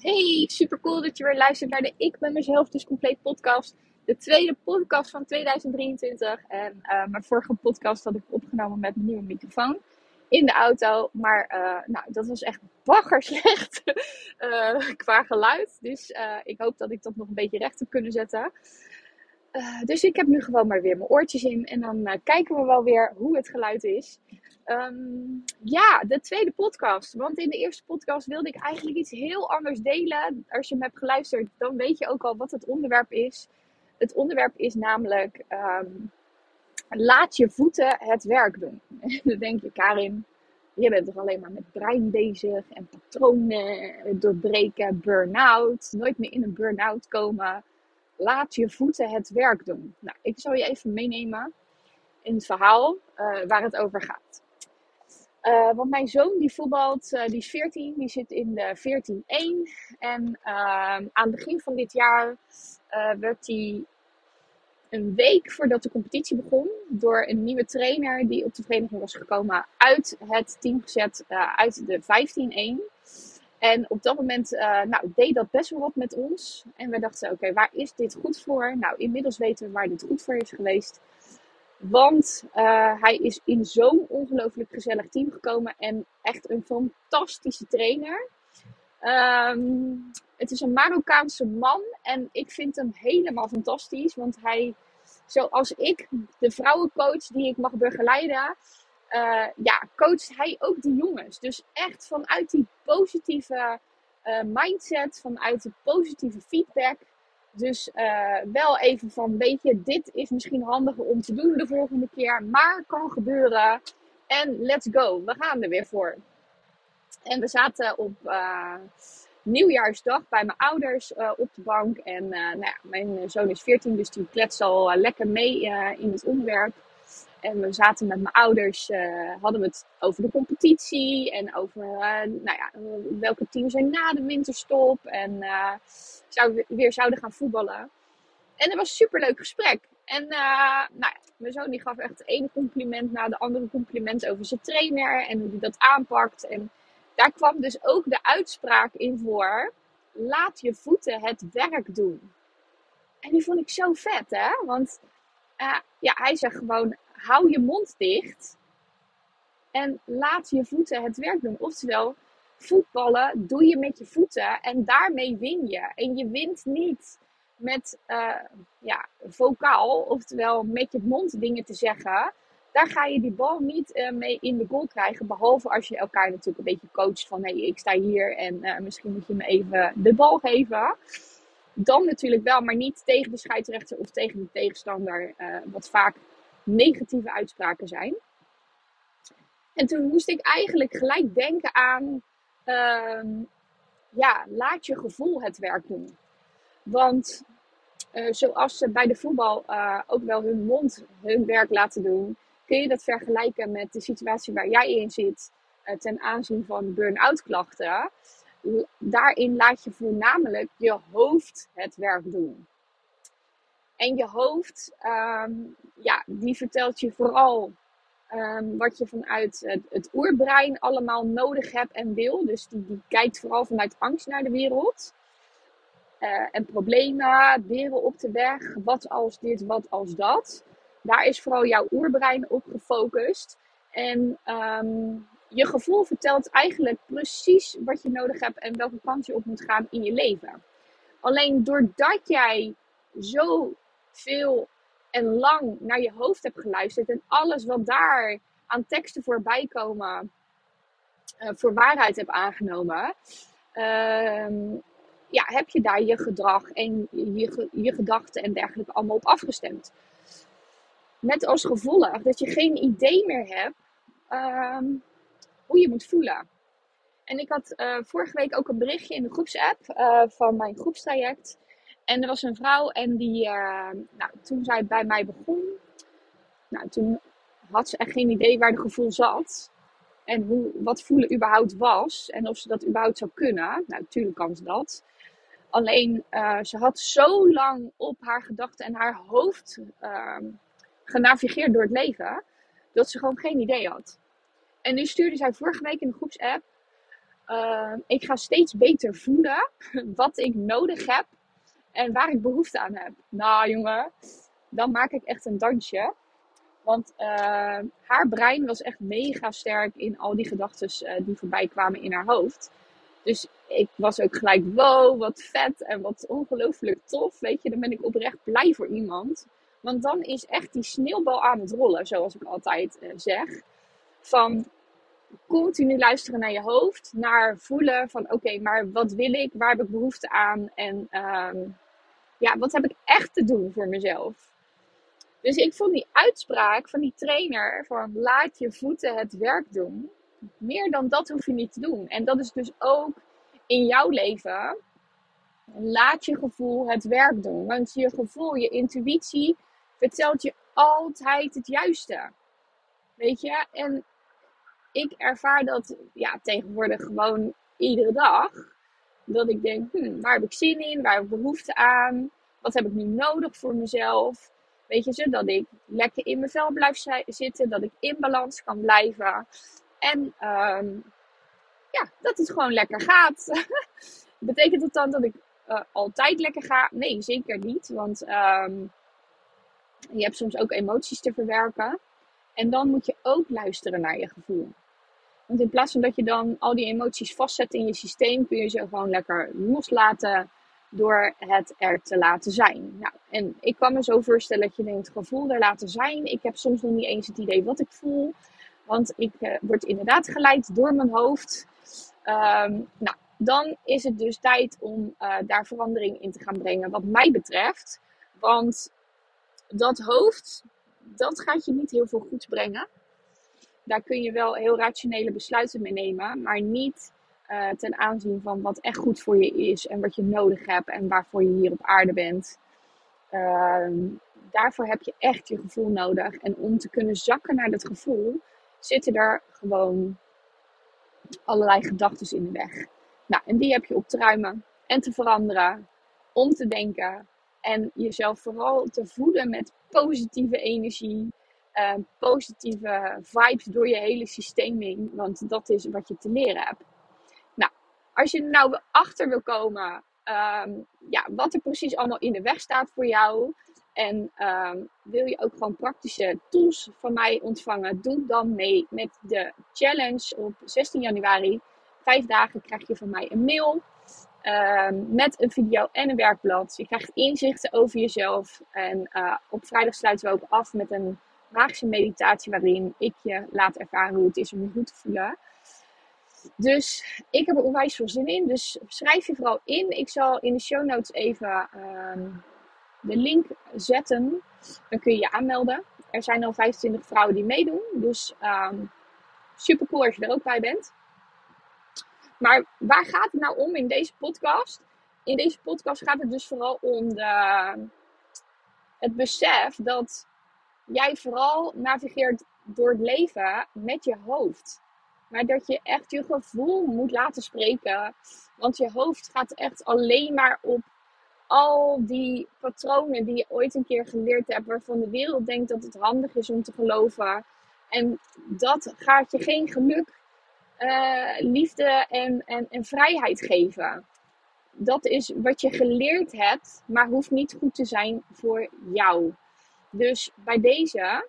Hey, super cool dat je weer luistert naar de Ik ben mezelf dus compleet podcast. De tweede podcast van 2023. En uh, mijn vorige podcast had ik opgenomen met mijn nieuwe microfoon in de auto. Maar uh, nou, dat was echt bagger slecht uh, qua geluid. Dus ik hoop dat ik dat nog een beetje recht heb kunnen zetten. Dus ik heb nu gewoon maar weer mijn oortjes in. En dan kijken we wel weer hoe het geluid is. Um, ja, de tweede podcast. Want in de eerste podcast wilde ik eigenlijk iets heel anders delen. Als je me hebt geluisterd, dan weet je ook al wat het onderwerp is. Het onderwerp is namelijk: um, laat je voeten het werk doen. dan denk je, Karin, je bent toch alleen maar met brein bezig en patronen doorbreken, burn-out, nooit meer in een burn-out komen. Laat je voeten het werk doen. Nou, ik zal je even meenemen in het verhaal uh, waar het over gaat. Uh, want mijn zoon die voetbalt, uh, die is 14, die zit in de 14-1. En uh, aan het begin van dit jaar eh, werd hij een week voordat de competitie begon door een nieuwe trainer die op de vereniging was gekomen uit het team gezet, uit de 15-1. En op dat moment nou, deed dat best wel wat met ons. En we dachten, oké, waar is dit goed voor? Nou, inmiddels weten we waar dit goed voor is geweest. Want uh, hij is in zo'n ongelooflijk gezellig team gekomen en echt een fantastische trainer. Um, het is een Marokkaanse man en ik vind hem helemaal fantastisch. Want hij, zoals ik, de vrouwencoach die ik mag begeleiden, uh, ja, coacht hij ook die jongens. Dus echt vanuit die positieve uh, mindset, vanuit de positieve feedback. Dus uh, wel even van, weet je, dit is misschien handiger om te doen de volgende keer, maar kan gebeuren. En let's go, we gaan er weer voor. En we zaten op nieuwjaarsdag bij mijn ouders op de bank. En nou ja, mijn zoon is 14, dus die kletst al lekker mee in het onderwerp. En we zaten met mijn ouders, uh, hadden we het over de competitie en over uh, nou ja, welke teams er na de winterstop en uh, zou, weer zouden gaan voetballen. En dat was een superleuk gesprek. En nou ja, mijn zoon die gaf echt het ene compliment na de andere compliment over zijn trainer en hoe hij dat aanpakt. En daar kwam dus ook de uitspraak in voor: laat je voeten het werk doen. En die vond ik zo vet, hè? Want ja, hij zegt gewoon: hou je mond dicht en laat je voeten het werk doen. Oftewel, voetballen doe je met je voeten en daarmee win je. En je wint niet met uh, ja, vocaal, oftewel met je mond dingen te zeggen. Daar ga je die bal niet uh, mee in de goal krijgen. Behalve als je elkaar natuurlijk een beetje coacht van hé, hey, ik sta hier en uh, misschien moet je me even de bal geven. Dan natuurlijk wel, maar niet tegen de scheidsrechter of tegen de tegenstander. wat vaak negatieve uitspraken zijn. En toen moest ik eigenlijk gelijk denken aan, uh, ja, laat je gevoel het werk doen. Want uh, zoals ze bij de voetbal uh, ook wel hun mond hun werk laten doen, kun je dat vergelijken met de situatie waar jij in zit uh, ten aanzien van burn-out klachten. Daarin laat je voornamelijk je hoofd het werk doen. En je hoofd, um, ja, die vertelt je vooral um, wat je vanuit het, oerbrein allemaal nodig hebt en wil. Dus die, die kijkt vooral vanuit angst naar de wereld. Uh, en problemen, beren op de weg, wat als dit, wat als dat. Daar is vooral jouw oerbrein op gefocust. En um, je gevoel vertelt eigenlijk precies wat je nodig hebt en welke kant je op moet gaan in je leven. Alleen doordat jij zo veel en lang naar je hoofd hebt geluisterd en alles wat daar aan teksten voorbij komen uh, voor waarheid hebt aangenomen, uh, ja, heb je daar je gedrag en je, je gedachten en dergelijke allemaal op afgestemd. Met als gevolg dat je geen idee meer hebt uh, hoe je moet voelen. En ik had uh, vorige week ook een berichtje in de groepsapp uh, van mijn groepstraject. En er was een vrouw en die, uh, nou, toen zij bij mij begon, nou, toen had ze echt geen idee waar de gevoel zat. En hoe, wat voelen überhaupt was. En of ze dat überhaupt zou kunnen. Nou, natuurlijk kan ze dat. Alleen, uh, ze had zo lang op haar gedachten en haar hoofd uh, genavigeerd door het leven. Dat ze gewoon geen idee had. En nu stuurde zij vorige week in de groepsapp. uh, ik ga steeds beter voelen wat ik nodig heb en waar ik behoefte aan heb. Nou jongen, dan maak ik echt een dansje. Want uh, haar brein was echt mega sterk in al die gedachten uh, die voorbij kwamen in haar hoofd. Dus ik was ook gelijk, wow, wat vet en wat ongelooflijk tof. Weet je, dan ben ik oprecht blij voor iemand. Want dan is echt die sneeuwbal aan het rollen, zoals ik altijd uh, zeg. Van continu luisteren naar je hoofd, naar voelen van oké, maar wat wil ik, waar heb ik behoefte aan en um, ja, wat heb ik echt te doen voor mezelf. Dus ik vond die uitspraak van die trainer van laat je voeten het werk doen, meer dan dat hoef je niet te doen. En dat is dus ook in jouw leven. Laat je gevoel het werk doen. Want je gevoel, je intuïtie vertelt je altijd het juiste. Weet je? En ik ervaar dat ja, tegenwoordig gewoon iedere dag. Dat ik denk, hm, waar heb ik zin in? Waar heb ik behoefte aan? Wat heb ik nu nodig voor mezelf? Weet je, zodat ik lekker in mijn vel blijf zitten. Dat ik in balans kan blijven. En um, ja, dat het gewoon lekker gaat. Betekent dat dan dat ik uh, altijd lekker ga? Nee, zeker niet. Want um, je hebt soms ook emoties te verwerken. En dan moet je ook luisteren naar je gevoel. Want in plaats van dat je dan al die emoties vastzet in je systeem, kun je ze gewoon lekker loslaten door het er te laten zijn. Nou, en ik kan me zo voorstellen dat je denkt, gevoel er laten zijn. Ik heb soms nog niet eens het idee wat ik voel. Want ik uh, word inderdaad geleid door mijn hoofd. Um, nou, dan is het dus tijd om uh, daar verandering in te gaan brengen, wat mij betreft. Want dat hoofd, dat gaat je niet heel veel goeds brengen. Daar kun je wel heel rationele besluiten mee nemen, maar niet uh, ten aanzien van wat echt goed voor je is en wat je nodig hebt en waarvoor je hier op aarde bent. Uh, daarvoor heb je echt je gevoel nodig. En om te kunnen zakken naar dat gevoel, zitten er gewoon allerlei gedachten in de weg. Nou, en die heb je op te ruimen en te veranderen, om te denken en jezelf vooral te voeden met positieve energie, uh, positieve vibes door je hele systeem heen, want dat is wat je te leren hebt. Nou, als je er nou achter wil komen, um, ja, wat er precies allemaal in de weg staat voor jou, en um, wil je ook gewoon praktische tools van mij ontvangen? Doe dan mee met de challenge op 16 januari. Vijf dagen krijg je van mij een mail um, met een video en een werkblad. Je krijgt inzichten over jezelf. En uh, op vrijdag sluiten we ook af met een magische meditatie waarin ik je laat ervaren hoe het is om je goed te voelen. Dus ik heb er onwijs veel zin in. Dus schrijf je vooral in. Ik zal in de show notes even um, de link zetten. Dan kun je je aanmelden. Er zijn al 25 vrouwen die meedoen. Dus um, super cool als je er ook bij bent. Maar waar gaat het nou om in deze podcast? In deze podcast gaat het dus vooral om het besef dat jij vooral navigeert door het leven met je hoofd. Maar dat je echt je gevoel moet laten spreken. Want je hoofd gaat echt alleen maar op al die patronen die je ooit een keer geleerd hebt, waarvan de wereld denkt dat het handig is om te geloven. En dat gaat je geen geluk, uh, liefde en, en, en vrijheid geven. Dat is wat je geleerd hebt, maar hoeft niet goed te zijn voor jou. Dus bij deze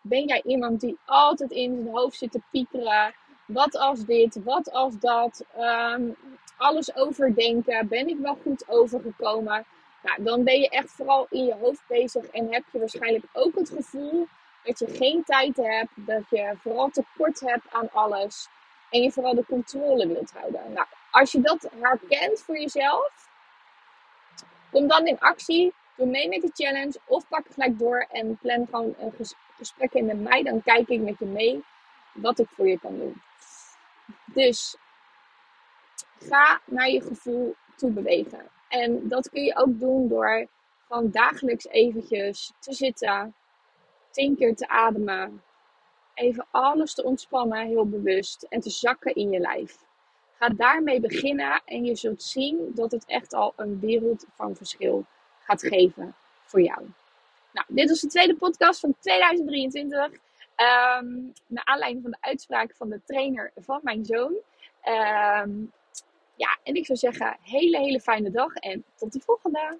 ben jij iemand die altijd in zijn hoofd zit te piekeren. Wat als dit, wat als dat. Um, alles overdenken. Ben ik wel goed overgekomen? Nou, dan ben je echt vooral in je hoofd bezig en heb je waarschijnlijk ook het gevoel dat je geen tijd hebt, dat je vooral tekort hebt aan alles en je vooral de controle wilt houden. Nou, als je dat herkent voor jezelf, kom dan in actie. Doe mee met de challenge of pak gelijk door en plan gewoon een gesprek in met mij. Dan kijk ik met je mee wat ik voor je kan doen. Dus ga naar je gevoel toe bewegen. En dat kun je ook doen door gewoon dagelijks eventjes te zitten, tien keer te ademen, even alles te ontspannen, heel bewust, en te zakken in je lijf. Ga daarmee beginnen en je zult zien dat het echt al een wereld van verschil gaat geven voor jou. Nou, dit was de tweede podcast van 2023. Um, naar aanleiding van de uitspraak van de trainer van mijn zoon. Ehm, ja, en ik zou zeggen, hele, hele fijne dag en tot de volgende.